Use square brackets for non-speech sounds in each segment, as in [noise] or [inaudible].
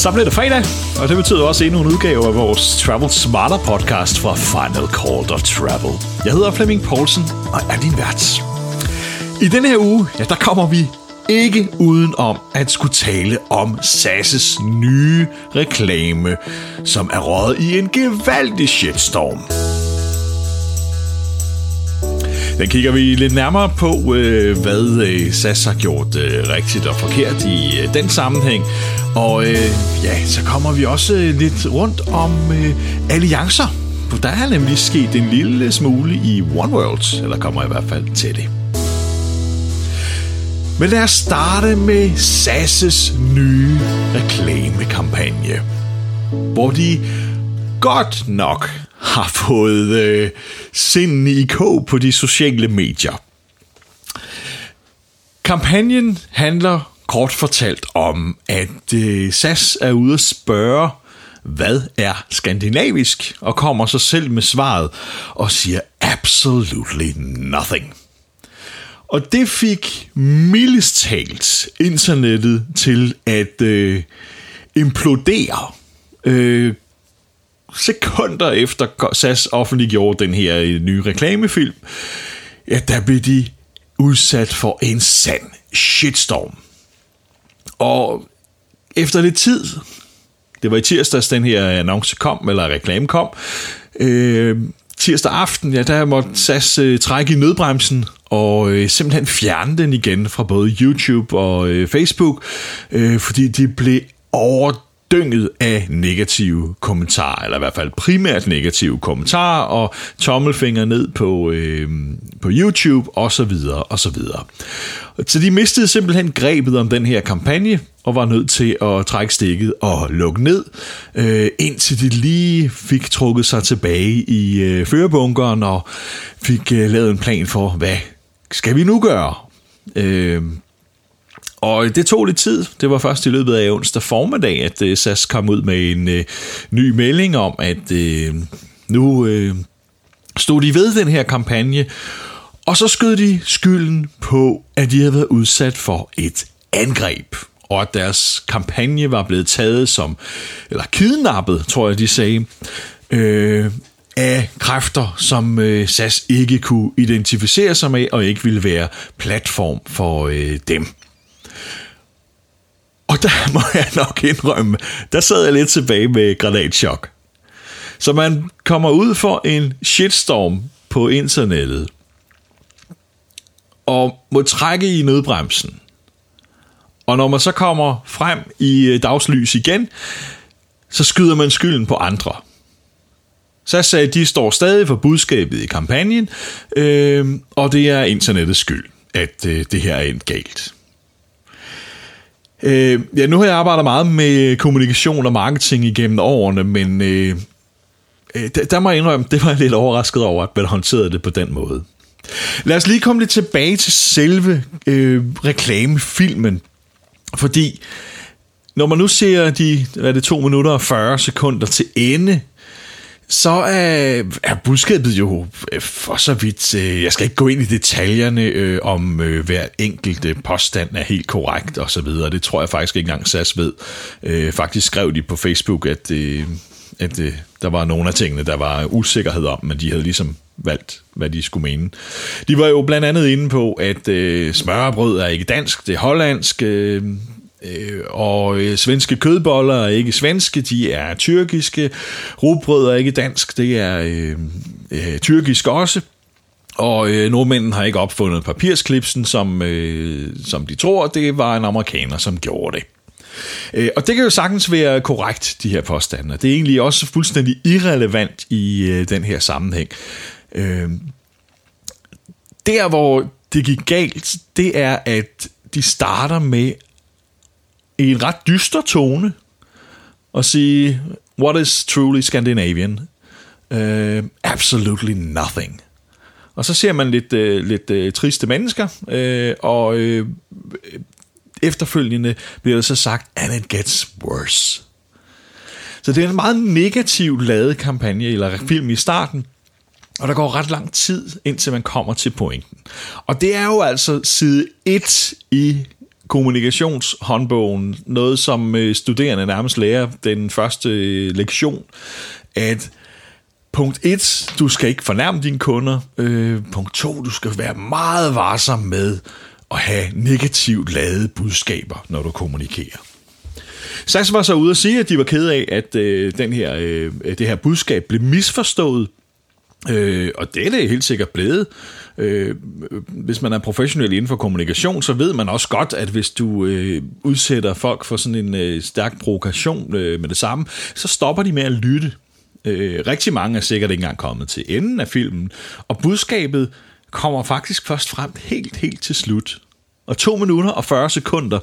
Så blev det fredag, og det betyder også endnu en udgave af vores Travel Smarter podcast fra Final Call of Travel. Jeg hedder Flemming Poulsen og er din vært. I denne her uge, ja, der kommer vi ikke uden om at skulle tale om SAS' nye reklame, som er røget i en gevaldig shitstorm. Den kigger vi lidt nærmere på, øh, hvad øh, SAS har gjort øh, rigtigt og forkert i øh, den sammenhæng. Og øh, ja, så kommer vi også øh, lidt rundt om alliancer. For der er nemlig sket en lille smule i One World, eller kommer i hvert fald til det. Men lad os starte med SAS' nye reklamekampagne, hvor de godt nok har fået øh, sinden i kog på de sociale medier. Kampagnen handler kort fortalt om, at øh, SAS er ude at spørge, hvad er skandinavisk, og kommer så selv med svaret og siger absolutely nothing. Og det fik mildest talt internettet til at øh, implodere. Øh, sekunder efter SAS offentliggjorde den her øh, nye reklamefilm, ja, der blev de udsat for en sand shitstorm. Og efter lidt tid, det var i tirsdags, den her annonce kom, eller reklame kom, øh, tirsdag aften, ja, der måtte SAS øh, trække i nødbremsen og øh, simpelthen fjerne den igen fra både YouTube og øh, Facebook, øh, fordi de blev over dynget af negative kommentarer, eller i hvert fald primært negative kommentarer, og tommelfinger ned på, øh, på YouTube, og så videre, og så videre. Så de mistede simpelthen grebet om den her kampagne, og var nødt til at trække stikket og lukke ned, øh, indtil de lige fik trukket sig tilbage i øh, førebunkeren, og fik øh, lavet en plan for, hvad skal vi nu gøre? Øh, og det tog lidt tid. Det var først i løbet af onsdag formiddag, at øh, SAS kom ud med en øh, ny melding om, at øh, nu øh, stod de ved den her kampagne, og så skød de skylden på, at de havde været udsat for et angreb, og at deres kampagne var blevet taget som, eller kidnappet, tror jeg de sagde, øh, af kræfter, som øh, SAS ikke kunne identificere sig med, og ikke ville være platform for øh, dem. Og der [laughs] må jeg nok indrømme, der sad jeg lidt tilbage med granatschok. Så man kommer ud for en shitstorm på internettet, og må trække i nødbremsen. Og når man så kommer frem i øh, dagslys igen, så skyder man skylden på andre. Så sagde, at de står stadig for budskabet i kampagnen, øh, og det er internettets skyld, at øh, det her er endt galt. Øh, ja, nu har jeg arbejdet meget med kommunikation og marketing igennem årene, men øh, øh, der, der må jeg indrømme, det var jeg lidt overrasket over, at man håndterede det på den måde. Lad os lige komme lidt tilbage til selve øh, reklamefilmen, fordi når man nu ser de, hvad er det, 2 minutter og 40 sekunder til ende så er, er budskabet jo øh, for så vidt, øh, jeg skal ikke gå ind i detaljerne øh, om øh, hver enkelt øh, påstand er helt korrekt og så videre. Det tror jeg faktisk ikke engang SAS ved. Øh, faktisk skrev de på Facebook, at, øh, at øh, der var nogle af tingene, der var usikkerhed om, men de havde ligesom valgt, hvad de skulle mene. De var jo blandt andet inde på, at øh, smørbrød er ikke dansk, det er hollandsk. Øh, Øh, og øh, svenske kødboller er ikke svenske, de er tyrkiske. Rugbrød er ikke dansk, det er øh, øh, tyrkisk også. Og øh, nordmændene har ikke opfundet papirsklipsen, som, øh, som de tror, det var en amerikaner, som gjorde det. Øh, og det kan jo sagtens være korrekt, de her påstande. Det er egentlig også fuldstændig irrelevant i øh, den her sammenhæng. Øh, der, hvor det gik galt, det er, at de starter med i en ret dyster tone og sige, what is truly Scandinavian? Uh, absolutely nothing. Og så ser man lidt, uh, lidt uh, triste mennesker, uh, og uh, efterfølgende bliver der så sagt, and it gets worse. Så det er en meget negativ lavet kampagne, eller film i starten, og der går ret lang tid, indtil man kommer til pointen. Og det er jo altså side 1 i kommunikationshåndbogen, noget som øh, studerende nærmest lærer den første øh, lektion, at punkt 1, du skal ikke fornærme dine kunder. Øh, punkt 2, du skal være meget varsom med at have negativt ladede budskaber, når du kommunikerer. SAS var så ude og sige, at de var ked af, at øh, den her, øh, det her budskab blev misforstået. Øh, og det er det helt sikkert blevet. Øh, hvis man er professionel inden for kommunikation, så ved man også godt, at hvis du øh, udsætter folk for sådan en øh, stærk provokation øh, med det samme, så stopper de med at lytte. Øh, rigtig mange er sikkert ikke engang kommet til enden af filmen, og budskabet kommer faktisk først frem helt, helt til slut. Og 2 minutter og 40 sekunder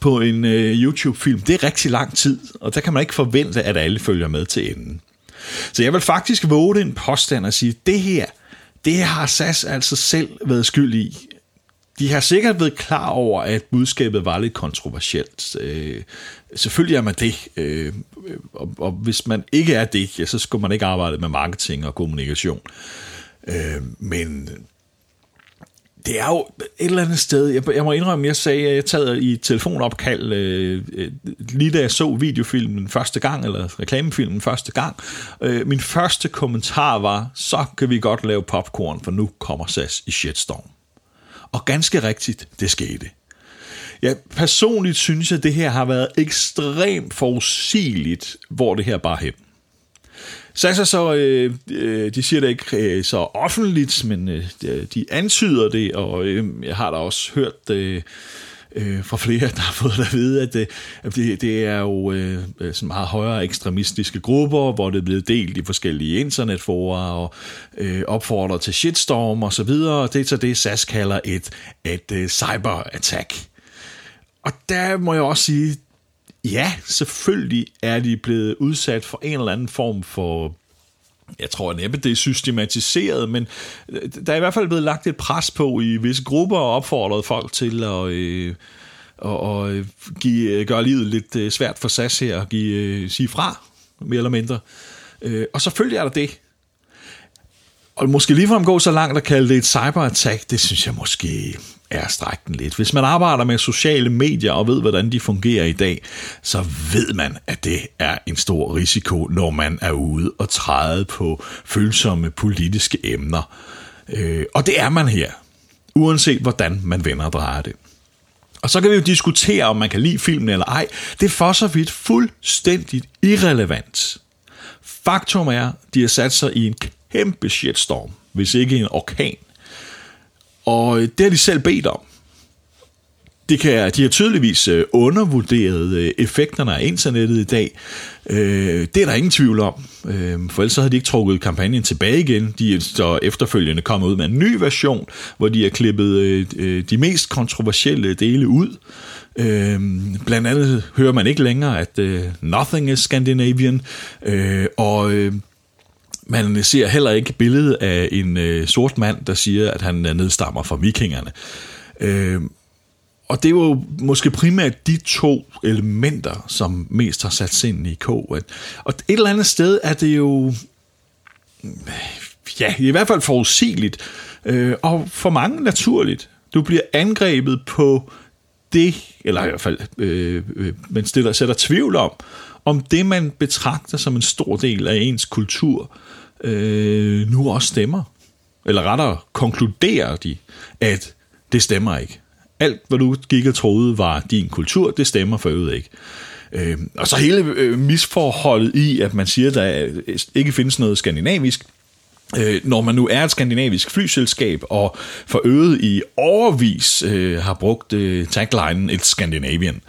på en øh, YouTube-film, det er rigtig lang tid, og der kan man ikke forvente, at alle følger med til enden. Så jeg vil faktisk våge en påstand og sige, det her, det har SAS altså selv været skyld i. De har sikkert været klar over, at budskabet var lidt kontroversielt. Øh, selvfølgelig er man det, øh, og, og hvis man ikke er det, ja, så skal man ikke arbejde med marketing og kommunikation. Øh, men det er jo et eller andet sted, jeg, jeg må indrømme, jeg sagde, at jeg taget i telefonopkald, øh, øh, lige da jeg så videofilmen første gang, eller reklamefilmen første gang. Øh, min første kommentar var, så kan vi godt lave popcorn, for nu kommer SAS i shitstorm. Og ganske rigtigt, det skete. Ja, personligt synes jeg, at det her har været ekstremt forudsigeligt, hvor det her bare hen. Sasa så, øh, øh, de siger det ikke øh, så offentligt, men øh, de antyder det, og øh, jeg har da også hørt øh, øh, fra flere, [laughs] der har fået at vide, at det, at det, det er jo øh, sådan meget højere ekstremistiske grupper, hvor det er blevet delt i forskellige internetfora og øh, opfordrer til shitstorm og så videre. Det er så det, SAS kalder et, et uh, cyberattack. Og der må jeg også sige, Ja, selvfølgelig er de blevet udsat for en eller anden form for jeg tror næppe, det er systematiseret, men øh, der er i hvert fald blevet lagt et pres på i visse grupper og opfordret folk til at, øh, og, og øh, give, øh, gøre livet lidt svært for SAS her og give, sige fra, mere eller mindre. Og selvfølgelig er der det. Og måske ligefrem gå så langt at kalde det et cyberattack, det synes jeg måske er strækken lidt. Hvis man arbejder med sociale medier og ved, hvordan de fungerer i dag, så ved man, at det er en stor risiko, når man er ude og træde på følsomme politiske emner. Øh, og det er man her, uanset hvordan man vender og drejer det. Og så kan vi jo diskutere, om man kan lide filmen eller ej. Det er for så vidt fuldstændigt irrelevant. Faktum er, de har sat sig i en kæmpe shitstorm, hvis ikke en orkan. Og øh, det har de selv bedt om. Det kan, de har tydeligvis øh, undervurderet øh, effekterne af internettet i dag. Det er der ingen tvivl om, for ellers havde de ikke trukket kampagnen tilbage igen. De er så efterfølgende kommet ud med en ny version, hvor de har klippet de mest kontroversielle dele ud. Blandt andet hører man ikke længere, at nothing is Scandinavian, og man ser heller ikke billedet af en øh, sort mand, der siger, at han øh, nedstammer fra vikingerne. Øh, og det var jo måske primært de to elementer, som mest har sat sindene i K. Og et eller andet sted er det jo, øh, ja, i hvert fald forudsigeligt, øh, og for mange naturligt. Du bliver angrebet på det, eller i hvert fald, øh, øh, man stiller, sætter tvivl om, om det, man betragter som en stor del af ens kultur, øh, øh, nu også stemmer. Eller rettere konkluderer de, at det stemmer ikke. Alt, hvad du gik og troede var din kultur, det stemmer for øvrigt ikke. Øh, og så hele øh, misforholdet i, at man siger, at der ikke findes noget skandinavisk, øh, når man nu er et skandinavisk flyselskab, og for øget i overvis øh, har brugt øh, taglinen et Scandinavian.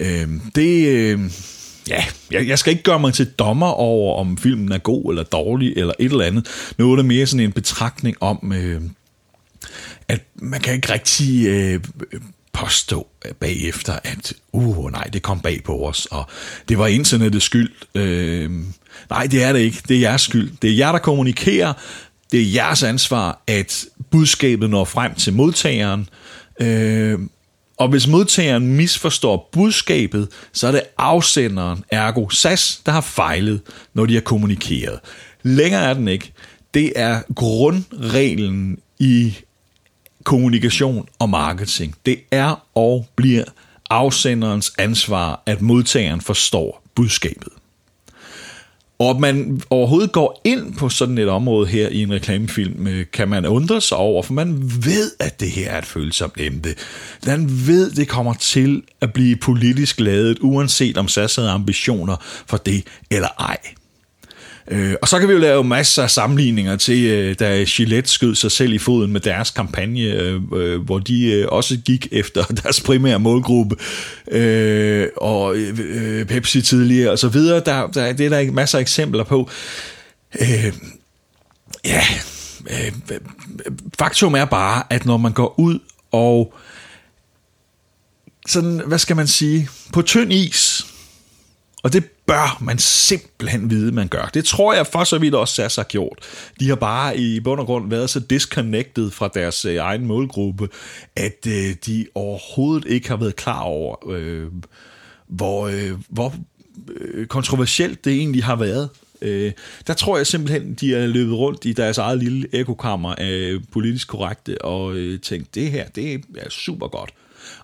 Øh, det... Øh, ja, jeg, jeg skal ikke gøre mig til dommer over, om filmen er god eller dårlig eller et eller andet. Nu er det mere sådan en betragtning om, øh, at man kan ikke rigtig øh, påstå bagefter, at uh, nej, det kom bag på os, og det var internettets skyld. Øh, nej, det er det ikke. Det er jeres skyld. Det er jer, der kommunikerer. Det er jeres ansvar, at budskabet når frem til modtageren. Øh, og hvis modtageren misforstår budskabet, så er det afsenderen, ergo SAS, der har fejlet, når de har kommunikeret. Længere er den ikke. Det er grundreglen i kommunikation og marketing. Det er og bliver afsenderens ansvar, at modtageren forstår budskabet. Og at man overhovedet går ind på sådan et område her i en reklamefilm, øh, kan man undre sig over, for man ved, at det her er et følsomt emne. Man ved, det kommer til at blive politisk lavet, uanset om SAS havde ambitioner for det eller ej. Øh, og så kan vi jo lave masser af sammenligninger til, øh, da Gillette skød sig selv i foden med deres kampagne, øh, øh hvor de øh, også gik efter [laughs] deres primære målgruppe, øh, og øh, Pepsi tidligere og så videre. Der, der, det er der masser af eksempler på. Øh, ja, øh, faktum er bare, at når man går ud og sådan, hvad skal man sige, på tynd is, og det bør man simpelthen vide, man gør. Det tror jeg for så vidt også SAS har gjort. De har bare i bund og grund været så disconnected fra deres øh, egen målgruppe, at øh, de overhovedet ikke har været klar over, øh, hvor, øh, hvor øh, kontroversielt det egentlig har været. Øh, der tror jeg simpelthen, de er løbet rundt i deres eget lille ekokammer af politisk korrekte og øh, tænkt, det her, det er super godt.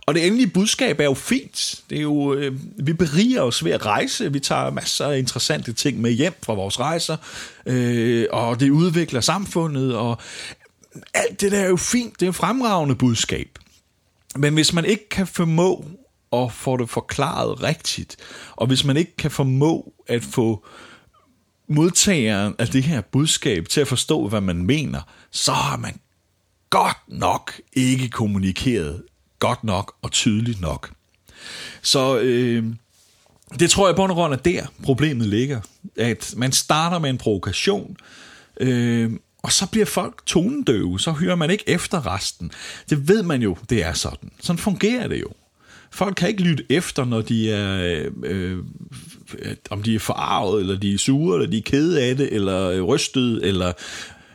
Og det endelige budskab er jo fint. Det er jo, øh, vi beriger os ved at rejse. Vi tager masser af interessante ting med hjem fra vores rejser. Øh, og det udvikler samfundet. Og alt det der er jo fint. Det er et fremragende budskab. Men hvis man ikke kan formå at få det forklaret rigtigt, og hvis man ikke kan formå at få modtageren af det her budskab til at forstå, hvad man mener, så har man godt nok ikke kommunikeret godt nok og tydeligt nok. Så øh, det tror jeg på grund er der problemet ligger. At man starter med en provokation, øh, og så bliver folk tonedøve, så hører man ikke efter resten. Det ved man jo, det er sådan. Sådan fungerer det jo. Folk kan ikke lytte efter, når de er, øh, øh, om de er forarvet, eller de er sure, eller de er kede af det, eller rystet, eller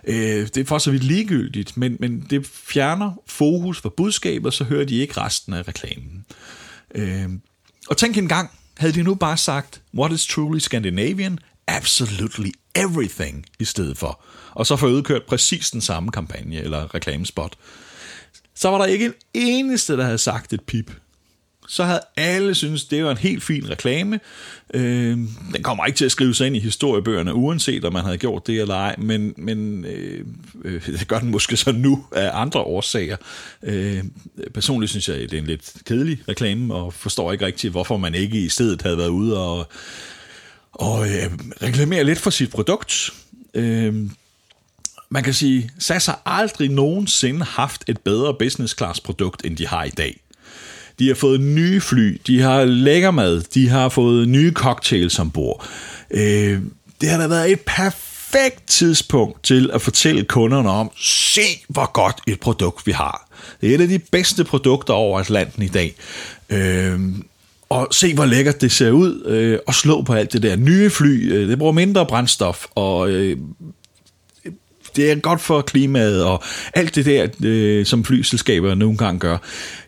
Øh, det er for så vidt ligegyldigt, men, men det fjerner fokus fra budskabet, så hører de ikke resten af reklamen. Øh, og tænk en gang, havde de nu bare sagt, what is truly Scandinavian? Absolutely everything i stedet for. Og så få udkørt præcis den samme kampagne eller reklamespot. Så var der ikke en eneste, der havde sagt et pip så havde alle synes det var en helt fin reklame. Øh, den kommer ikke til at skrive sig ind i historiebøgerne, uanset om man havde gjort det eller ej, men, men øh, øh, det gør den måske så nu af andre årsager. Øh, personligt synes jeg, det er en lidt kedelig reklame, og forstår ikke rigtig, hvorfor man ikke i stedet havde været ude og, og øh, reklamere lidt for sit produkt. Øh, man kan sige, SAS har aldrig nogensinde haft et bedre business class produkt, end de har i dag. De har fået nye fly, de har lækker mad, de har fået nye cocktails ombord. Øh, det har da været et perfekt tidspunkt til at fortælle kunderne om, se hvor godt et produkt vi har. Det er et af de bedste produkter over Atlanten i dag. Øh, og se hvor lækkert det ser ud, øh, og slå på alt det der nye fly. Øh, det bruger mindre brændstof, og øh, det er godt for klimaet og alt det der, øh, som flyselskaber nogle gange gør.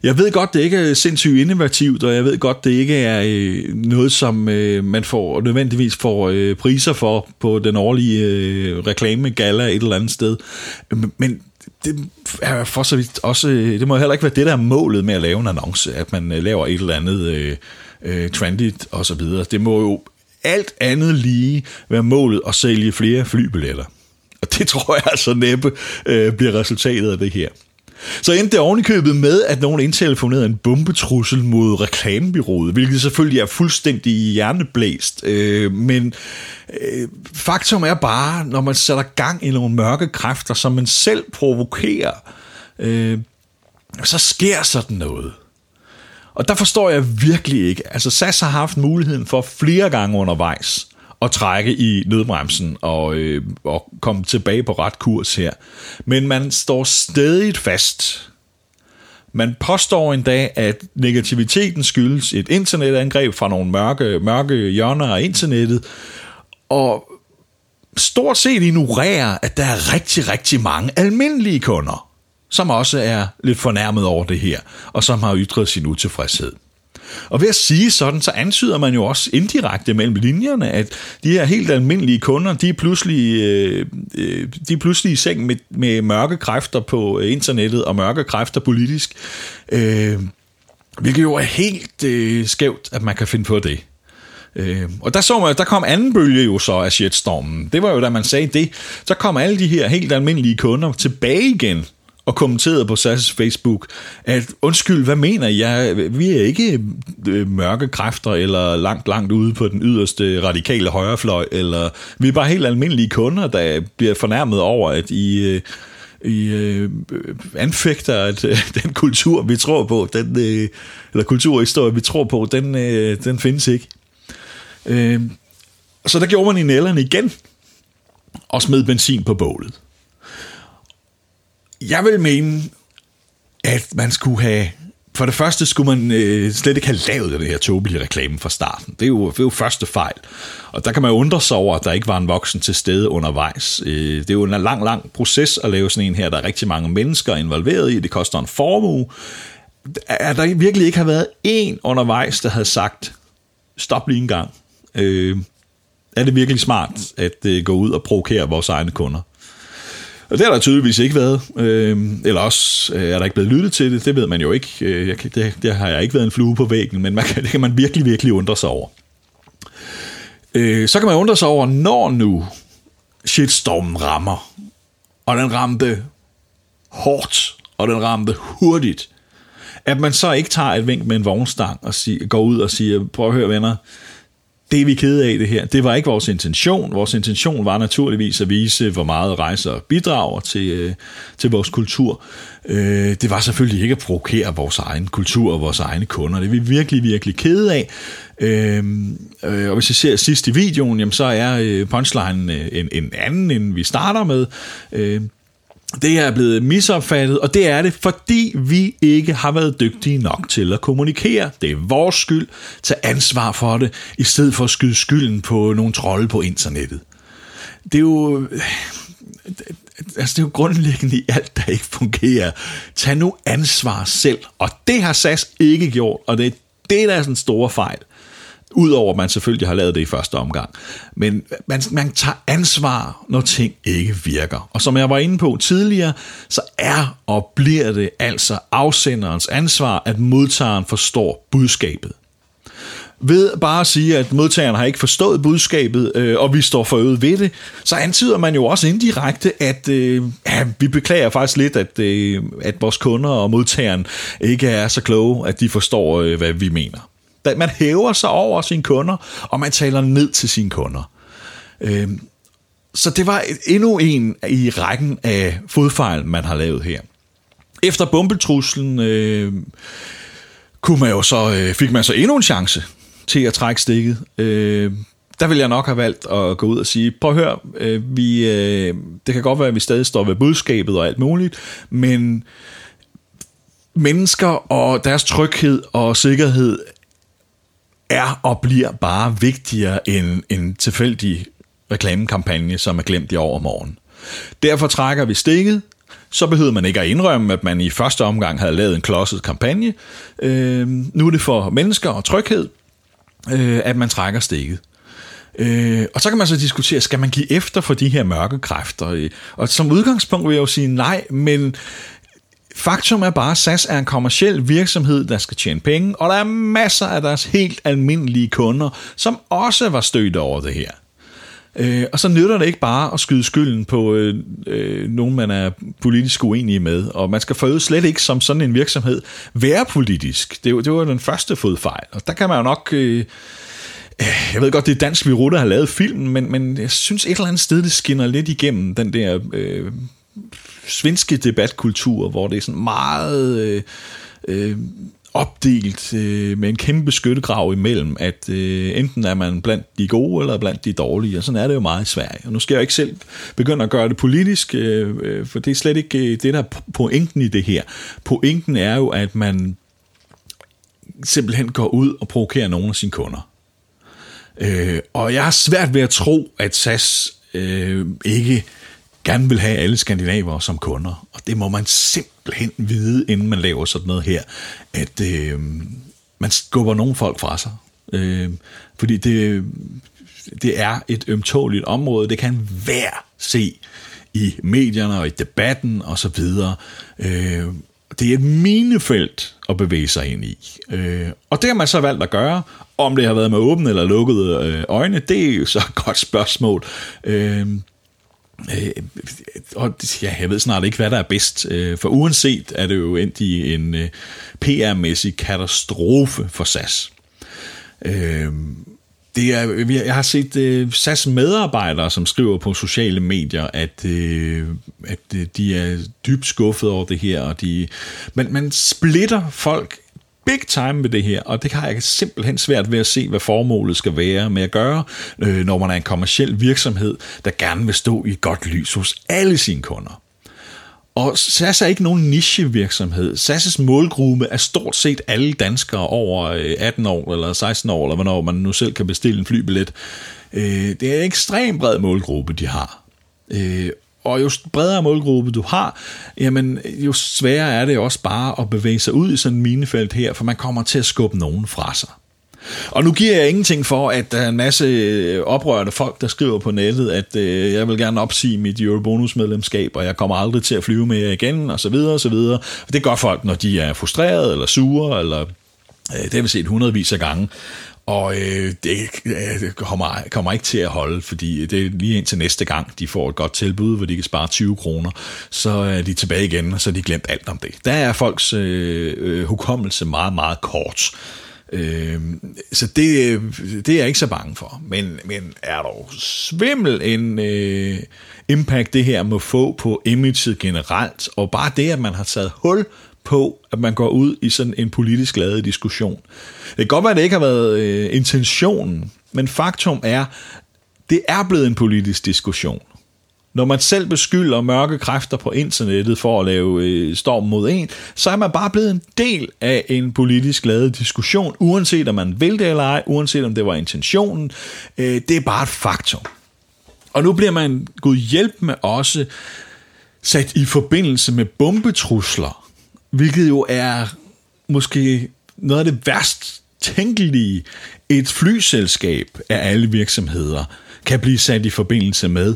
Jeg ved godt, det ikke er sindssygt innovativt, og jeg ved godt, det ikke er øh, noget, som øh, man får nødvendigvis får øh, priser for på den årlige øh, reklamegala et eller andet sted. Men det er for så vidt også, øh, det må heller ikke være det, der er målet med at lave en annonce, at man øh, laver et eller andet øh, øh, trendigt og så videre. Det må jo alt andet lige være målet at sælge flere flybilletter. Og det [laughs] tror jeg altså næppe øh, bliver resultatet af det her. Så endte det ovenikøbet med, at nogen indtelefonerede en bombetrussel mod reklamebyrået, hvilket selvfølgelig er fuldstændig hjerneblæst. Øh, men øh, faktum er bare, når man sætter gang i nogle mørke kræfter, som man selv provokerer, øh, så sker sådan noget. Og der forstår jeg virkelig ikke. Altså SAS har haft muligheden for flere gange undervejs at trække i nødbremsen og, øh, og komme tilbage på ret kurs her. Men man står stadig fast. Man påstår endda, at negativiteten skyldes et internetangreb fra nogle mørke, mørke hjørner af internettet, og stort set ignorerer, at der er rigtig, rigtig mange almindelige kunder, som også er lidt fornærmet over det her, og som har ytret sin utilfredshed. Og ved at sige sådan, så antyder man jo også indirekte mellem linjerne, at de her helt almindelige kunder, de er pludselig, øh, øh, de er pludselig i seng med, med mørke kræfter på internettet og mørke kræfter politisk. Øh, hvilket jo er helt øh, skævt, at man kan finde på det. Øh, og der, så man, der kom anden bølge jo så af shitstormen. Det var jo da man sagde det. Så kom alle de her helt almindelige kunder tilbage igen og kommenterede på SAS Facebook, at undskyld, hvad mener jeg? Vi er ikke øh, mørke kræfter eller langt, langt ude på den yderste radikale højrefløj, eller vi er bare helt almindelige kunder, der bliver fornærmet over, at I... Øh, i øh, anfægter, at øh, [laughs] den kultur, vi tror på, den, øh, eller kulturhistorie, vi tror på, den, øh, den findes ikke. Øh, så der gjorde man i nælderne igen, og smed benzin på bålet. Jeg vil mene, at man skulle have for det første skulle man øh, slet ikke have lavet den her tåbelige reklame fra starten. Det er, jo, det er jo første fejl. Og der kan man jo undre sig over, at der ikke var en voksen til stede undervejs. Øh, det er jo en lang, lang proces at lave sådan en her. Der er rigtig mange mennesker involveret i. Det koster en formue. Er der virkelig ikke har været en undervejs, der havde sagt, stop lige en gang. Øh, er det virkelig smart at øh, gå ud og provokere vores egne kunder? Og det har der tydeligvis ikke været. Øh, eller også øh, er der ikke blevet lyttet til det. Det ved man jo ikke. Øh, jeg, det, det har jeg ikke været en flue på væggen, men man kan, det kan man virkelig, virkelig undre sig over. Øh, så kan man undre sig over, når nu shitstormen rammer, og den ramte hårdt, og den ramte hurtigt, at man så ikke tager et vink med en vognstang og sig, går ud og siger, prøv at høre venner, det er vi kede af det her. Det var ikke vores intention. Vores intention var naturligvis at vise, hvor meget rejser bidrager til, øh, til vores kultur. Øh, det var selvfølgelig ikke at provokere vores egen kultur og vores egne kunder. Det er vi virkelig, virkelig kede af. Øh, øh, og hvis I ser sidst i videoen, jamen, så er øh, punchline øh, en, en anden, end vi starter med. Øh, det er blevet misopfattet, og det er det, fordi vi ikke har været dygtige nok til at kommunikere. Det er vores skyld. Tag ansvar for det, i stedet for at skyde skylden på nogle trolde på internettet. Det er jo... Altså, det er jo grundlæggende i alt, der ikke fungerer. Tag nu ansvar selv, og det har SAS ikke gjort, og det er det, der er sådan en stor fejl. Udover at man selvfølgelig har lavet det i første omgang. Men man, man tager ansvar, når ting ikke virker. Og som jeg var inde på tidligere, så er og bliver det altså afsenderens ansvar, at modtageren forstår budskabet. Ved bare at sige, at modtageren har ikke forstået budskabet, øh, og vi står for øget ved det, så antyder man jo også indirekte, at øh, ja, vi beklager faktisk lidt, at, øh, at vores kunder og modtageren ikke er så kloge, at de forstår, øh, hvad vi mener. Man hæver sig over sine kunder, og man taler ned til sine kunder. Øhm, så det var endnu en i rækken af fodfejl, man har lavet her. Efter bombetruslen øh, kunne man jo så, øh, fik man så endnu en chance til at trække stikket. Øh, der ville jeg nok have valgt at gå ud og sige, prøv at høre, øh, vi, øh, det kan godt være, at vi stadig står ved budskabet og alt muligt, men mennesker og deres tryghed og sikkerhed er og bliver bare vigtigere end en tilfældig reklamekampagne, som er glemt i overmorgen. Derfor trækker vi stikket, så behøver man ikke at indrømme, at man i første omgang havde lavet en klodset kampagne. Øh, nu er det for mennesker og tryghed, øh, at man trækker stikket. Øh, og så kan man så diskutere, skal man give efter for de her mørke kræfter? Øh, og som udgangspunkt vil jeg jo sige nej, men Faktum er bare, at SAS er en kommersiel virksomhed, der skal tjene penge, og der er masser af deres helt almindelige kunder, som også var stødt over det her. Øh, og så nytter det ikke bare at skyde skylden på øh, øh, nogen, man er politisk uenig med. Og man skal for slet ikke som sådan en virksomhed være politisk. Det, det var den første fodfejl. Og der kan man jo nok... Øh, jeg ved godt, det er dansk, vi rutter har lavet filmen, men, men jeg synes et eller andet sted, det skinner lidt igennem den der øh, svenske debatkultur, hvor det er sådan meget øh, øh, opdelt øh, med en kæmpe skyttegrav imellem, at øh, enten er man blandt de gode eller blandt de dårlige, og sådan er det jo meget i Sverige. Og nu skal jeg ikke selv begynde at gøre det politisk, øh, øh, for det er slet ikke øh, det, der er pointen i det her. Pointen er jo, at man simpelthen går ud og provokerer nogle af sine kunder. Øh, og jeg har svært ved at tro, at SAS øh, ikke gerne vil have alle skandinaver som kunder. Og det må man simpelthen vide, inden man laver sådan noget her, at øh, man skubber nogle folk fra sig. Øh, fordi det, det er et ømtåligt område, det kan hver se i medierne og i debatten og så videre. Øh, det er et minefelt at bevæge sig ind i. Øh, og det har man så valgt at gøre. Om det har været med åbne eller lukkede øh, øjne, det er jo så et godt spørgsmål. Øh, Øh, og ja, jeg ved snart ikke, hvad der er bedst, øh, for uanset er det jo endt i en øh, PR-mæssig katastrofe for SAS. Øh, det er, jeg har set øh, SAS medarbejdere, som skriver på sociale medier, at, øh, at øh, de er dybt skuffet over det her. Og de, men man splitter folk big time med det her, og det har jeg simpelthen svært ved at se, hvad formålet skal være med at gøre, øh, når man er en kommersiel virksomhed, der gerne vil stå i godt lys hos alle sine kunder. Og SAS er ikke nogen nichevirksomhed. SAS' målgruppe er stort set alle danskere over øh, 18 år eller 16 år, eller hvornår man nu selv kan bestille en flybillet. Øh, det er en ekstremt bred målgruppe, de har. Øh, og jo bredere målgruppe du har, jamen jo sværere er det også bare at bevæge sig ud i sådan en minefelt her, for man kommer til at skubbe nogen fra sig. Og nu giver jeg ingenting for, at der er en masse øh, oprørte folk, der skriver på nettet, at øh, jeg vil gerne opsige mit Eurobonus-medlemskab, og jeg kommer aldrig til at flyve med jer igen, og så videre, og så videre. Det gør folk, når de er frustrerede, eller sure, eller øh, det har vi set hundredvis af gange. Og øh, det øh, kommer, kommer ikke til at holde, fordi det er lige indtil næste gang, de får et godt tilbud, hvor de kan spare 20 kroner, så er de tilbage igen, og så er de glemt alt om det. Der er folks øh, øh, hukommelse meget, meget kort. Øh, så det, øh, det er jeg ikke så bange for. Men, men er dog svimmel en øh, impact, det her må få på imaget generelt, og bare det, at man har taget hul på, at man går ud i sådan en politisk lavet diskussion. Det kan godt være, at det ikke har været øh, intentionen, men faktum er, det er blevet en politisk diskussion. Når man selv beskylder mørke kræfter på internettet for at lave øh, storm mod en, så er man bare blevet en del af en politisk lavet diskussion, uanset om man vil det eller ej, uanset om det var intentionen. Øh, det er bare et faktum. Og nu bliver man gud hjælp med også sat i forbindelse med bombetrusler, hvilket jo er måske noget af det værst tænkelige, et flyselskab af alle virksomheder kan blive sat i forbindelse med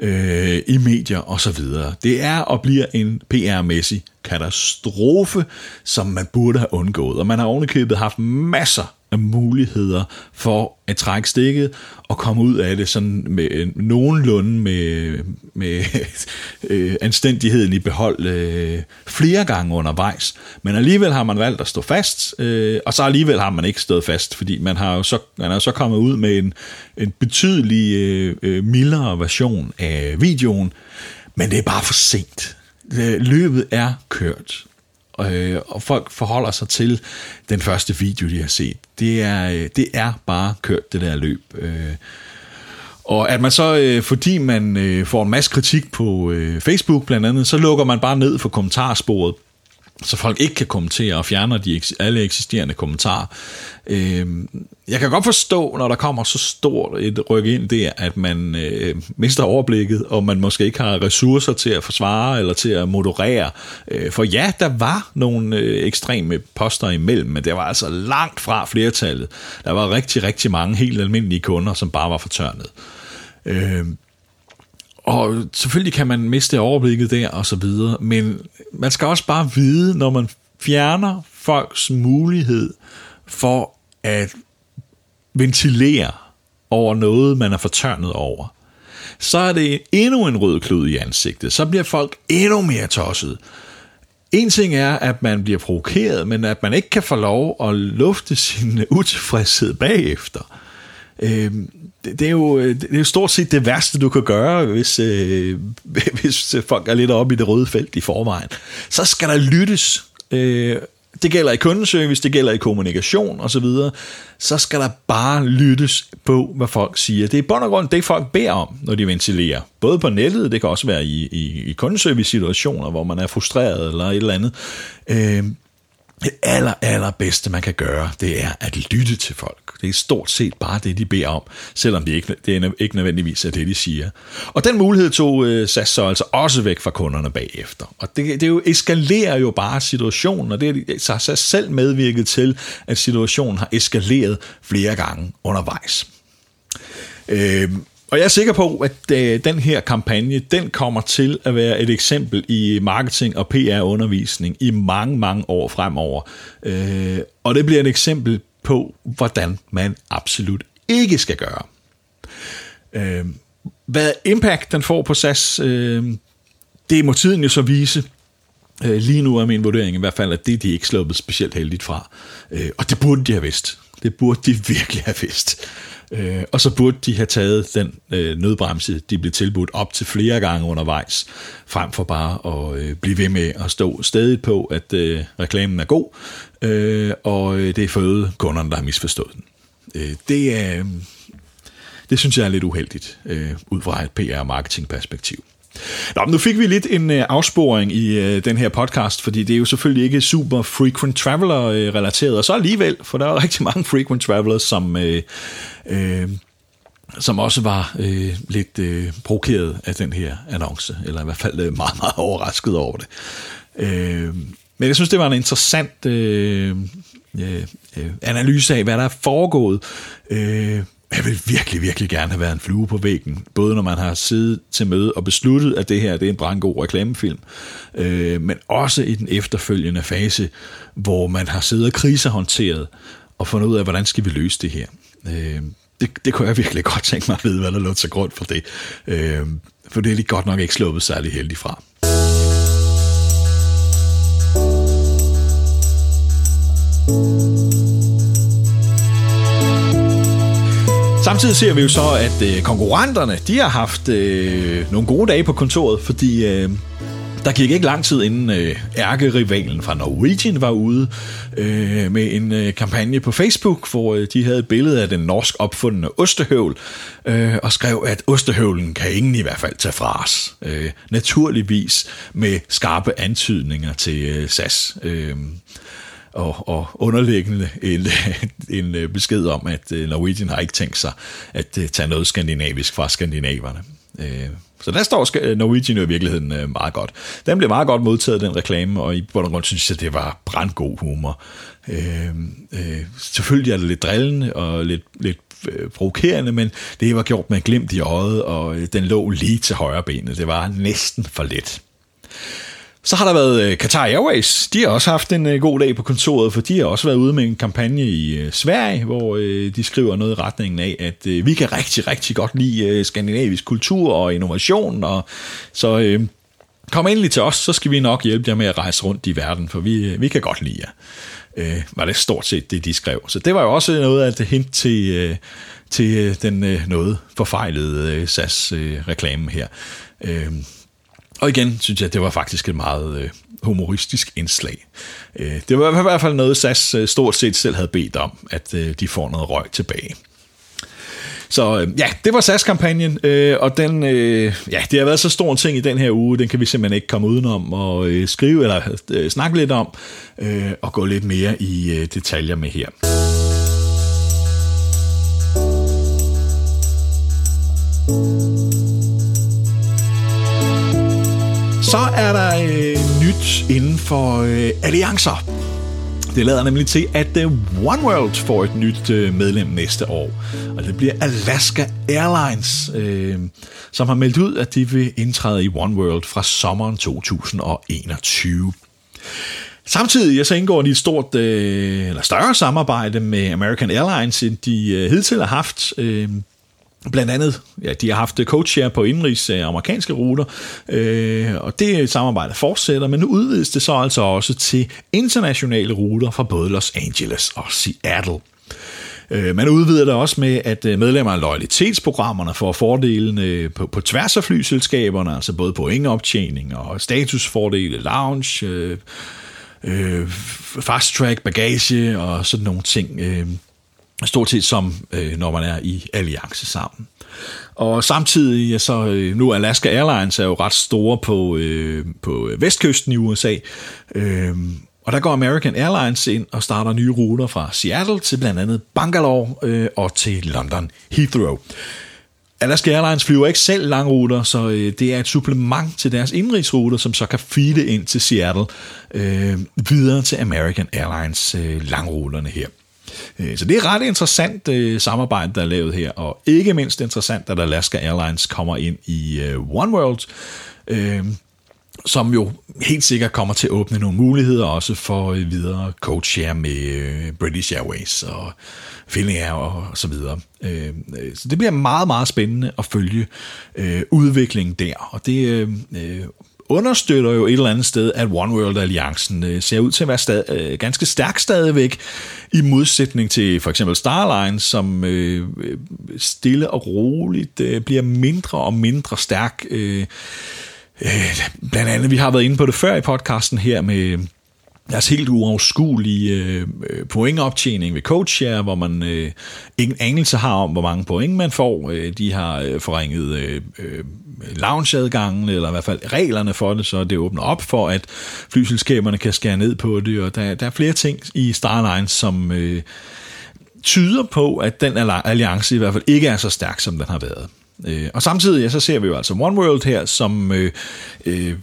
øh, i medier og så videre. Det er og bliver en PR-mæssig katastrofe, som man burde have undgået. Og man har ovenikøbet haft masser af muligheder for at trække stikket og komme ud af det sådan med nogenlunde med, med [laughs] øh, anstændigheden i behold øh, flere gange undervejs. Men alligevel har man valgt at stå fast, øh, og så alligevel har man ikke stået fast, fordi man har jo så, man er så kommet ud med en, en betydelig øh, øh mildere version af videoen, men det er bare for sent. Øh, løbet er kørt øh, og folk forholder sig til den første video, de har set. Det er, øh, det er bare kørt, det der løb. Øh, og at man så, øh, fordi man øh, får en masse kritik på øh, Facebook blandt andet, så lukker man bare ned for kommentarsporet så folk ikke kan kommentere og fjerner de alle eksisterende kommentarer. Øh, jeg kan godt forstå, når der kommer så stort et ryk ind der, at man øh, mister overblikket, og man måske ikke har ressourcer til at forsvare eller til at moderere. Øh, for ja, der var nogle øh, ekstreme poster imellem, men det var altså langt fra flertallet. Der var rigtig, rigtig mange helt almindelige kunder, som bare var fortørnet. Øh, og selvfølgelig kan man miste overblikket der og så videre, men man skal også bare vide, når man fjerner folks mulighed for at ventilere over noget, man er fortørnet over, så er det endnu en rød klud i ansigtet. Så bliver folk endnu mere tosset. En ting er, at man bliver provokeret, men at man ikke kan få lov at lufte sin utilfredshed bagefter. Øh, det, det, er jo, øh, det er jo stort set det værste, du kan gøre, hvis, øh, [laughs] hvis øh, folk er lidt oppe i det røde felt i forvejen. Så skal der lyttes. Øh, det gælder i kundeservice, det gælder i kommunikation osv., så, så skal der bare lyttes på, hvad folk siger. Det er bund og grund det, folk beder om, når de ventilerer. Både på nettet, det kan også være i, i, i kundeservice-situationer, hvor man er frustreret eller et eller andet. Øh, det aller, aller bedste, man kan gøre, det er at lytte til folk. Det er stort set bare det, de beder om, selvom det ikke, det er ikke nødvendigvis er det, de siger. Og den mulighed tog øh, SAS så altså også væk fra kunderne bagefter. Og det, det jo eskalerer jo bare situationen, og det har SAS selv medvirket til, at situationen har eskaleret flere gange undervejs. Øh, og jeg er sikker på, at øh, den her kampagne, den kommer til at være et eksempel i marketing og PR-undervisning i mange, mange år fremover. Øh, og det bliver et eksempel på, hvordan man absolut ikke skal gøre. Øh, hvad impact den får på SAS, øh, det må tiden jo så vise. Øh, lige nu er min vurdering i hvert fald, at det er de ikke sluppet specielt heldigt fra. Øh, og det burde de have vidst. Det burde de [laughs] virkelig have vidst. Øh, og så burde de have taget den øh, nødbremse, de blev tilbudt op til flere gange undervejs, frem for bare at øh, blive ved med at stå stadig på, at øh, reklamen er god, øh, og øh, det er føde kunderne, der har misforstået den. Øh, det, er, øh, det synes jeg er lidt uheldigt, øh, ud fra et PR-marketing-perspektiv. Nå, nu fik vi lidt en øh, afsporing i øh, den her podcast, fordi det er jo selvfølgelig ikke super frequent traveler øh, relateret, og så alligevel, for der er [laughs] rigtig mange frequent travelers, som, øh, øh, som også var øh, lidt øh, provokeret af den her annonce, eller i hvert fald øh, meget, meget overrasket over det. Øh, men jeg synes, det var en interessant øh, øh, øh analyse af, hvad der er foregået. Øh, jeg vil virkelig, virkelig gerne have været en flue på væggen, både når man har siddet til møde og besluttet, at det her det er en brandgod reklamefilm, øh, men også i den efterfølgende fase, hvor man har siddet og krisehåndteret og fundet ud af, hvordan skal vi løse det her. Øh, det, det kunne jeg virkelig godt tænke mig at vide, hvad der lå til grund for det. Øh, for det er de godt nok ikke sluppet særlig heldigt fra. Samtidig ser vi jo så, at øh, konkurrenterne, de har haft øh, nogle gode dage på kontoret, fordi øh, der gik ikke lang tid inden øh, ærkerivalen fra Norwegian var ude øh, med en øh, kampagne på Facebook, hvor øh, de havde et billede af den norsk opfundne ostehøvl, øh, og skrev, at ostehøvlen kan ingen i hvert fald tage fra os. Øh, naturligvis med skarpe antydninger til øh, SAS. Øh, og, og underliggende en, [laughs] en øh, besked om, at øh, Norwegian har ikke tænkt sig at øh, tage noget skandinavisk fra skandinaverne. Så der står Norwegian jo i virkeligheden meget godt. Den blev meget godt modtaget, den reklame, og i bund og grund synes jeg, det var brandgod humor. Øh, øh, selvfølgelig er det lidt drillende og lidt, lidt provokerende, men det var gjort med glimt i øjet, og den lå lige til højre benet. Det var næsten for let. Så har der været øh, Qatar Airways. De har også haft en øh, god dag på kontoret, for de har også været ude med en kampagne i øh, Sverige, hvor de skriver noget i retningen af, at vi kan rigtig, rigtig godt lide skandinavisk kultur og innovation, og så kom endelig til os, så skal vi nok hjælpe jer med at rejse rundt i verden, for vi, vi kan godt lide jer. var det stort set det, de skrev. Så det var jo også noget af det hint til, til den noget forfejlede SAS-reklame her. Og igen synes jeg, det var faktisk et meget øh, humoristisk indslag. Øh, det var i hvert fald noget, SAS øh, stort set selv havde bedt om, at øh, de får noget røg tilbage. Så øh, ja, det var SAS-kampagnen, øh, og den, øh, ja, det har været så stor en ting i den her uge, den kan vi simpelthen ikke komme udenom og øh, skrive eller øh, snakke lidt om, øh, og gå lidt mere i øh, detaljer med her. Så er der øh, nyt inden for øh, alliancer. Det lader nemlig til, at øh, One World får et nyt øh, medlem næste år. Og det bliver Alaska Airlines, øh, som har meldt ud, at de vil indtræde i One World fra sommeren 2021. Samtidig så indgår de et stort, øh, eller større samarbejde med American Airlines, end de øh, hidtil har haft. Øh, Blandt andet, ja, de har haft coach-share på indrigs øh, amerikanske ruter, øh, og det samarbejde fortsætter, men nu udvides det så altså også til internationale ruter fra både Los Angeles og Seattle. Øh, man udvider det også med, at øh, medlemmer af loyalitetsprogrammerne får fordelene øh, på, på tværs af flyselskaberne, altså både pointoptjening og statusfordele, lounge, øh, øh, fast track, bagage og sådan nogle ting. Stort set som øh, når man er i alliance sammen. Og samtidig, ja, så øh, nu Alaska Airlines er jo ret store på, øh, på vestkysten i USA, øh, Og der går American Airlines ind og starter nye ruter fra Seattle til blandt andet Bangalore øh, og til London Heathrow. Alaska Airlines flyver ikke selv langruter, så øh, det er et supplement til deres indrigsruter, som så kan feede ind til Seattle øh, videre til American Airlines øh, langruterne her. Øh, så det er ret interessant øh, samarbejde, der er lavet her, og ikke mindst interessant, at Alaska Airlines kommer ind i øh, One World, øh, som jo helt sikkert kommer til at åbne nogle muligheder også for øh, videre coach med øh, British Airways og Finnair og så videre. Øh, øh, så det bliver meget, meget spændende at følge øh, udviklingen der, og det understøtter jo et eller andet sted, at One World-alliancen øh, ser ud til at være stad, øh, ganske stærk stadigvæk, i modsætning til for eksempel Starline, som øh, stille og roligt bliver mindre og mindre stærk. Øh, blandt andet, vi har været inde på det før i podcasten her med deres helt uoverskuelige øh, pointoptjening ved CoachShare, hvor man øh, ingen anelse har om, hvor mange point man får. Øh, de har øh, forringet øh, øh, loungeadgangen, eller i hvert fald reglerne for det, så det åbner op for, at flyselskaberne kan skære ned på det, og der, der er flere ting i Starlines, som øh, tyder på, at den alliance i hvert fald ikke er så stærk, som den har været. Øh, og samtidig ja, så ser vi jo altså One World her, som øh, øh,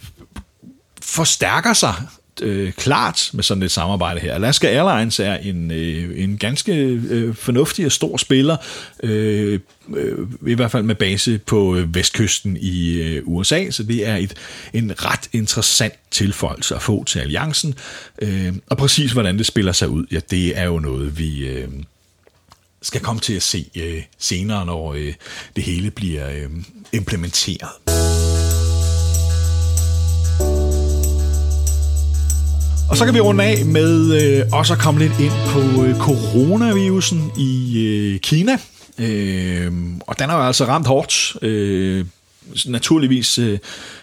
forstærker sig øh, klart med sådan et samarbejde her. Alaska Airlines er en, øh, en ganske øh, fornuftig og stor spiller, øh, øh, i hvert fald med base på øh, vestkysten i øh, USA, så det er et, en ret interessant tilføjelse at få til alliancen. Øh, og præcis hvordan det spiller sig ud, ja, det er jo noget, vi... Øh, skal komme til at se øh, senere, når øh, det hele bliver øh, implementeret. Og så kan vi runde af med øh, også at komme lidt ind på øh, coronavirusen i øh, Kina. Øh, og den har jo altså ramt hårdt. Øh, naturligvis øh,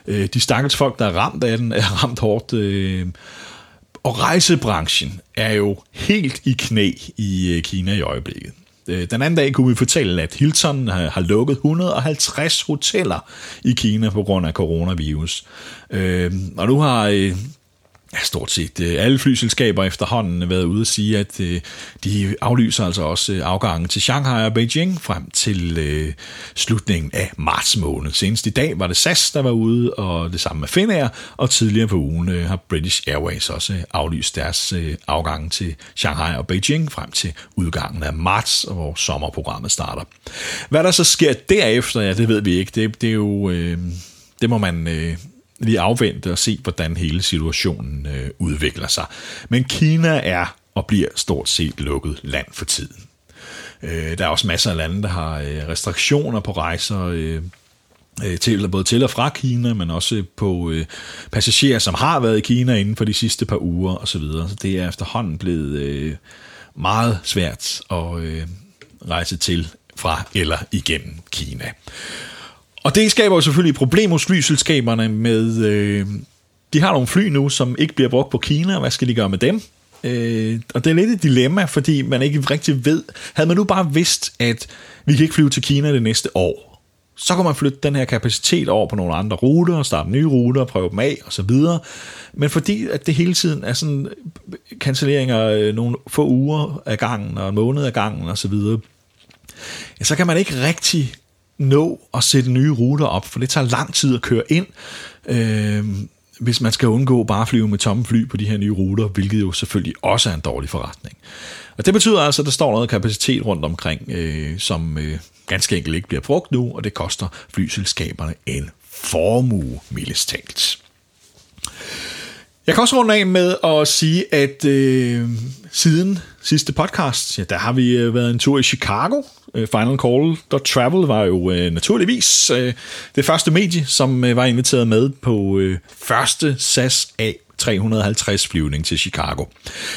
øh de stakkels folk, der er ramt af den, er [laughs] ramt hårdt. Øh, og rejsebranchen er jo helt i knæ i øh, Kina i øjeblikket. Øh, den anden dag kunne vi fortælle, at Hilton har lukket 150 hoteller i Kina på grund af coronavirus. Øh, og nu har øh, ja, stort set øh, alle flyselskaber efterhånden været ude at sige, at øh, de aflyser altså også øh, afgangen til Shanghai og Beijing frem til øh, slutningen af marts måned. Senest i dag var det SAS, der var ude, og det samme med Finnair, og tidligere på ugen øh, har British Airways også øh, aflyst deres afgange til Shanghai og Beijing frem til udgangen af marts, hvor sommerprogrammet starter. Hvad der så sker derefter, ja, det ved vi ikke. Det, det er jo... Øh, det må man øh, lige afvente og se, hvordan hele situationen øh, udvikler sig. Men Kina er og bliver stort set lukket land for tiden. Øh, der er også masser af lande, der har øh, restriktioner på rejser, øh, øh til, både til og fra Kina, men også på øh, passagerer, som har været i Kina inden for de sidste par uger osv. Så, så det er efterhånden blevet øh, meget svært at øh, rejse til fra eller igennem Kina. Og det skaber jo selvfølgelig problemer hos flyselskaberne med... Øh, de har nogle fly nu, som ikke bliver brugt på Kina, hvad skal de gøre med dem? Øh, og det er lidt et dilemma, fordi man ikke rigtig ved... Havde man nu bare vidst, at vi kan ikke flyve til Kina det næste år, så kan man flytte den her kapacitet over på nogle andre ruter, og starte nye ruter, prøve dem af og så videre. Men fordi at det hele tiden er sådan cancelleringer øh, nogle få uger af gangen, og en måned af gangen og så videre, ja, så kan man ikke rigtig nå at sætte nye ruter op, for det tager lang tid at køre ind, øh, hvis man skal undgå bare at flyve med tomme fly på de her nye ruter, hvilket jo selvfølgelig også er en dårlig forretning. Og det betyder altså, at der står noget kapacitet rundt omkring, øh, som øh, ganske enkelt ikke bliver brugt nu, og det koster flyselskaberne en formue, mildest talt. Jeg kan også runde af med at sige, at øh, siden sidste podcast, ja, der har vi øh, været en tur i Chicago. Øh, Final Call Travel var jo øh, naturligvis øh, det første medie, som øh, var inviteret med på øh, første SAS A 350 flyvning til Chicago.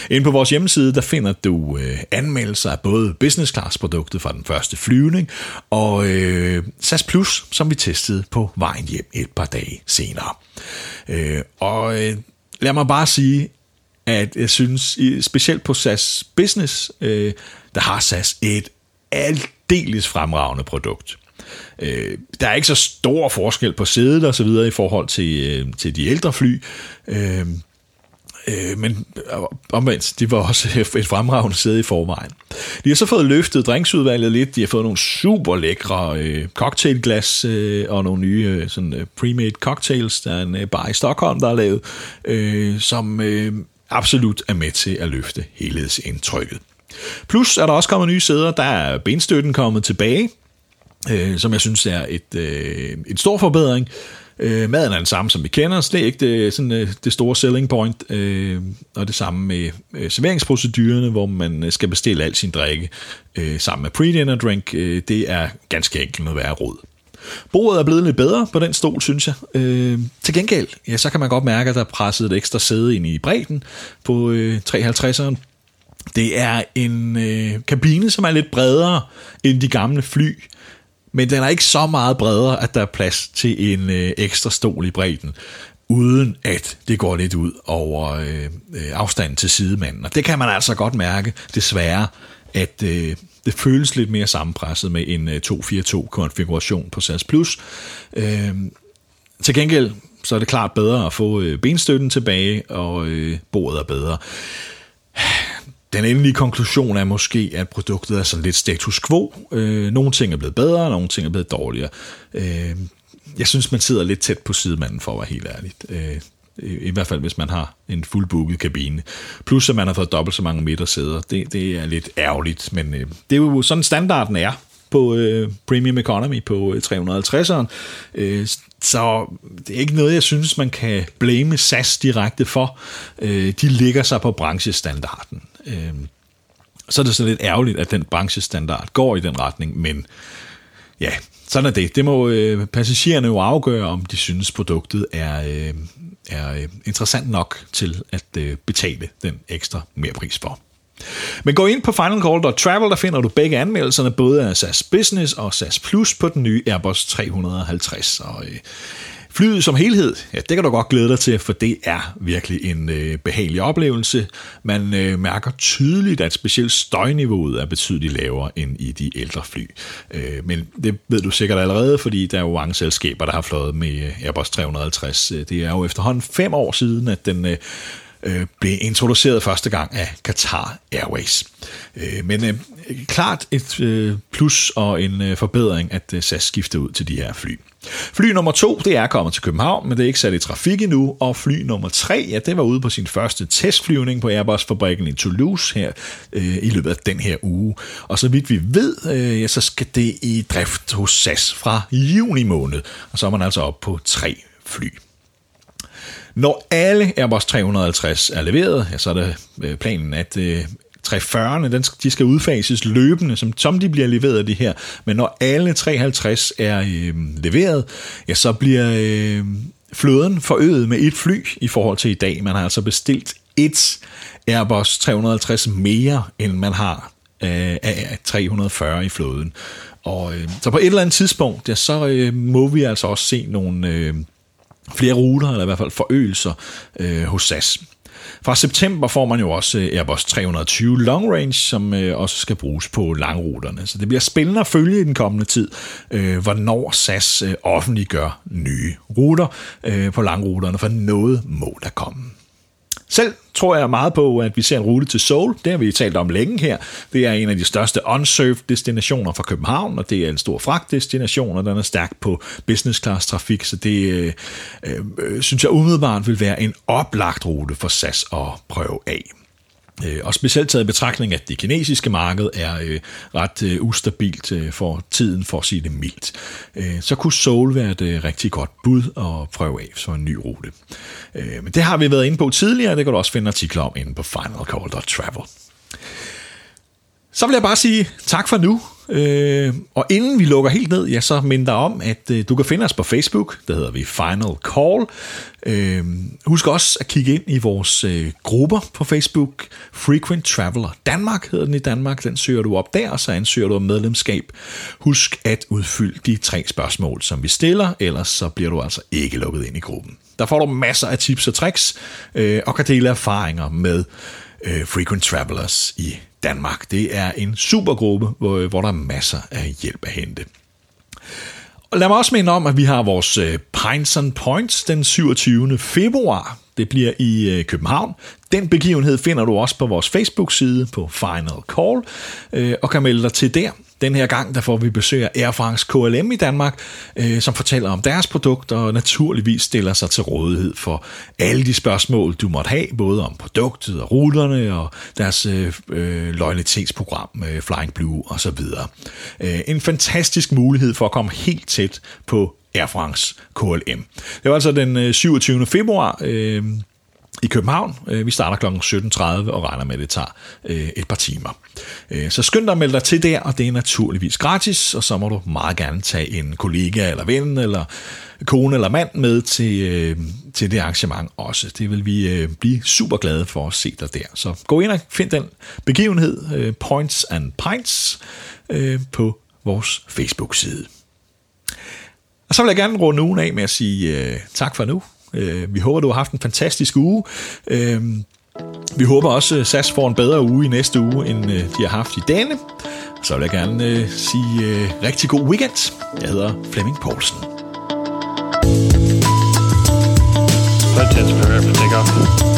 Inde på vores hjemmeside, der finder du øh, anmeldelser af både business class produktet fra den første flyvning, og øh, SAS Plus, som vi testede på vejen hjem et par dage senere. Øh, og øh, lad mig bare sige, at jeg synes, specielt på SAS Business, øh, der har SAS et aldeles fremragende produkt. Øh, der er ikke så stor forskel på sædet og så videre i forhold til, øh, til de ældre fly. Øh, Øh, men omvendt, de var også [laughs] et fremragende sæde i forvejen. De har så fået løftet drinksudvalget lidt. De har fået nogle super lækre øh, cocktailglas øh, og nogle nye øh, sådan, øh, pre-made cocktails. Der er en øh, bar i Stockholm, der er lavet, øh, som øh, absolut er med til at løfte helhedsindtrykket. Plus er der også kommet nye sæder. Der er benstøtten kommet tilbage, øh, som jeg synes er et, øh, en stor forbedring. Øh, maden er den samme, som vi kender, så det er ikke det, sådan, øh, det store selling point. Øh, og det samme med øh, serveringsprocedurerne, hvor man øh, skal bestille al sin drikke øh, sammen med pre-dinner drink. Øh, det er ganske enkelt noget værre råd. Bordet er blevet lidt bedre på den stol, synes jeg. Øh, til gengæld, ja, så kan man godt mærke, at der er presset et ekstra sæde ind i bredden på øh, 350'eren. Det er en øh, kabine, som er lidt bredere end de gamle fly, men den er ikke så meget bredere, at der er plads til en øh, ekstra stol i bredden, uden at det går lidt ud over øh, øh, afstanden til sidemanden. Og det kan man altså godt mærke, desværre, at øh, det føles lidt mere sammenpresset med en øh, 242-konfiguration på SAS Plus. Øh, til gengæld så er det klart bedre at få øh, benstøtten tilbage, og øh, bordet er bedre. Den endelige konklusion er måske, at produktet er sådan lidt status quo. Øh, nogle ting er blevet bedre, nogle ting er blevet dårligere. Øh, jeg synes, man sidder lidt tæt på sidemanden, for at være helt ærligt. Øh, i hvert fald hvis man har en fuldbooket kabine. Plus at man har fået dobbelt så mange midtersæder. Det, det er lidt ærgerligt, men øh, det er jo sådan standarden er på øh, Premium Economy på 350'eren. Øh, øh, så det er ikke noget, jeg synes, man kan blame SAS direkte for. Øh, de ligger sig på branchestandarden. Øh, så er det så lidt ærgerligt, at den branchestandard går i den retning, men ja, sådan er det. Det må øh, passagererne jo afgøre, om de synes, produktet er, øh, er øh, interessant nok til at øh, betale den ekstra merpris for. Men gå ind på finalcall.travel, der finder du begge anmeldelserne, både af SAS Business og SAS Plus på den nye Airbus 350. Og øh, flyet som helhed, ja, det kan du godt glæde dig til, for det er virkelig en øh, behagelig oplevelse. Man øh, mærker tydeligt, at specielt støjniveauet er betydeligt lavere end i de ældre fly. Øh, men det ved du sikkert allerede, fordi der er jo mange selskaber, der har fløjet med Airbus 350. Øh, det er jo efterhånden fem år siden, at den øh, øh, blev introduceret første gang af Qatar Airways. Øh, men øh, klart et øh, plus og en øh, forbedring, at øh, SAS skifter ud til de her fly. Fly nummer to, det er kommet til København, men det er ikke sat i trafik endnu, og fly nummer tre, ja, det var ude på sin første testflyvning på Airbus-fabrikken i Toulouse her øh, i løbet af den her uge. Og så vidt vi ved, øh, ja, så skal det i drift hos SAS fra juni måned, og så er man altså op på tre fly. Når alle Airbus 350 er leveret, ja, så er det øh, planen, at øh, 340'erne, de skal udfases løbende, som, som de bliver leveret de her. Men når alle 350 er øh, leveret, ja, så bliver øh, fløden forøget med et fly i forhold til i dag. Man har altså bestilt et Airbus 350 mere, end man har øh, af 340 i flåden. Og øh, så på et eller andet tidspunkt, ja, så øh, må vi altså også se nogle... Øh, flere ruter, eller i hvert fald forøgelser øh, hos SAS. Fra september får man jo også øh, Airbus 320 Long Range, som øh, også skal bruges på langruterne. Så det bliver spændende at følge i den kommende tid, øh, hvornår SAS offentliggør nye ruter på langruterne, for noget må der komme. Selv tror jeg meget på, at vi ser en rute til Seoul. Det har vi talt om længe her. Det er en af de største unserved destinationer fra København, og det er en stor fragtdestination, og den er stærk på business class trafik, så det øh, øh, øh synes jeg umiddelbart vil være en oplagt rute for SAS at prøve af. Øh, og specielt taget i betragtning, at det kinesiske marked er øh, ret øh, ustabilt øh, for tiden, for at sige det mildt. Øh, så kunne Seoul være et øh, rigtig godt bud at prøve af for en ny rute. Øh, men det har vi været inde på tidligere, det kan du også finde artikler om inde på finalcall.travel. Så vil jeg bare sige tak for nu. Øh, og inden vi lukker helt ned, ja, så minder om, at øh, du kan finde os på Facebook, der hedder vi Final Call. Øh, husk også at kigge ind i vores øh, grupper på Facebook. Frequent Traveler Danmark hedder den i Danmark. Den søger du op der, og så ansøger du om medlemskab. Husk at udfylde de tre spørgsmål, som vi stiller, ellers så bliver du altså ikke lukket ind i gruppen. Der får du masser af tips og tricks, øh, og kan dele erfaringer med øh, Frequent Travelers i Danmark. Det er en supergruppe, hvor, hvor der er masser af hjælp at hente. Og lad mig også minde om, at vi har vores øh, Pines and Points den 27. februar. Det bliver i øh, København. Den begivenhed finder du også på vores Facebook-side på Final Call, øh, og kan melde dig til der. Den her gang, der får vi besøg af Air France KLM i Danmark, øh, som fortæller om deres produkter og naturligvis stiller sig til rådighed for alle de spørgsmål, du måtte have, både om produktet og ruterne og deres øh, øh, loyalitetsprogram, øh, Flying Blue osv. Øh, en fantastisk mulighed for at komme helt tæt på Air France KLM. Det var altså den øh, 27. Februar. Øh, i København. Øh, vi starter kl. 17.30 og regner med, at det tager øh, et par timer. Øh, så skynd dig at melde dig til der, og det er naturligvis gratis, og så må du meget gerne tage en kollega eller ven eller kone eller mand med til, til det arrangement også. Det vil vi blive super glade for at se dig der. Så gå ind og find den begivenhed, Points and Pints, på vores Facebook-side. Og så vil jeg gerne runde ugen af med at sige tak for nu. Øh, vi håber, du har haft en fantastisk uge. Øh, vi håber også, at SAS får en bedre uge i næste uge, end øh, de har haft i denne. Så vil jeg gerne øh, sige øh, rigtig god weekend. Jeg hedder Flemming Poulsen. Flight 10 prepare for takeoff.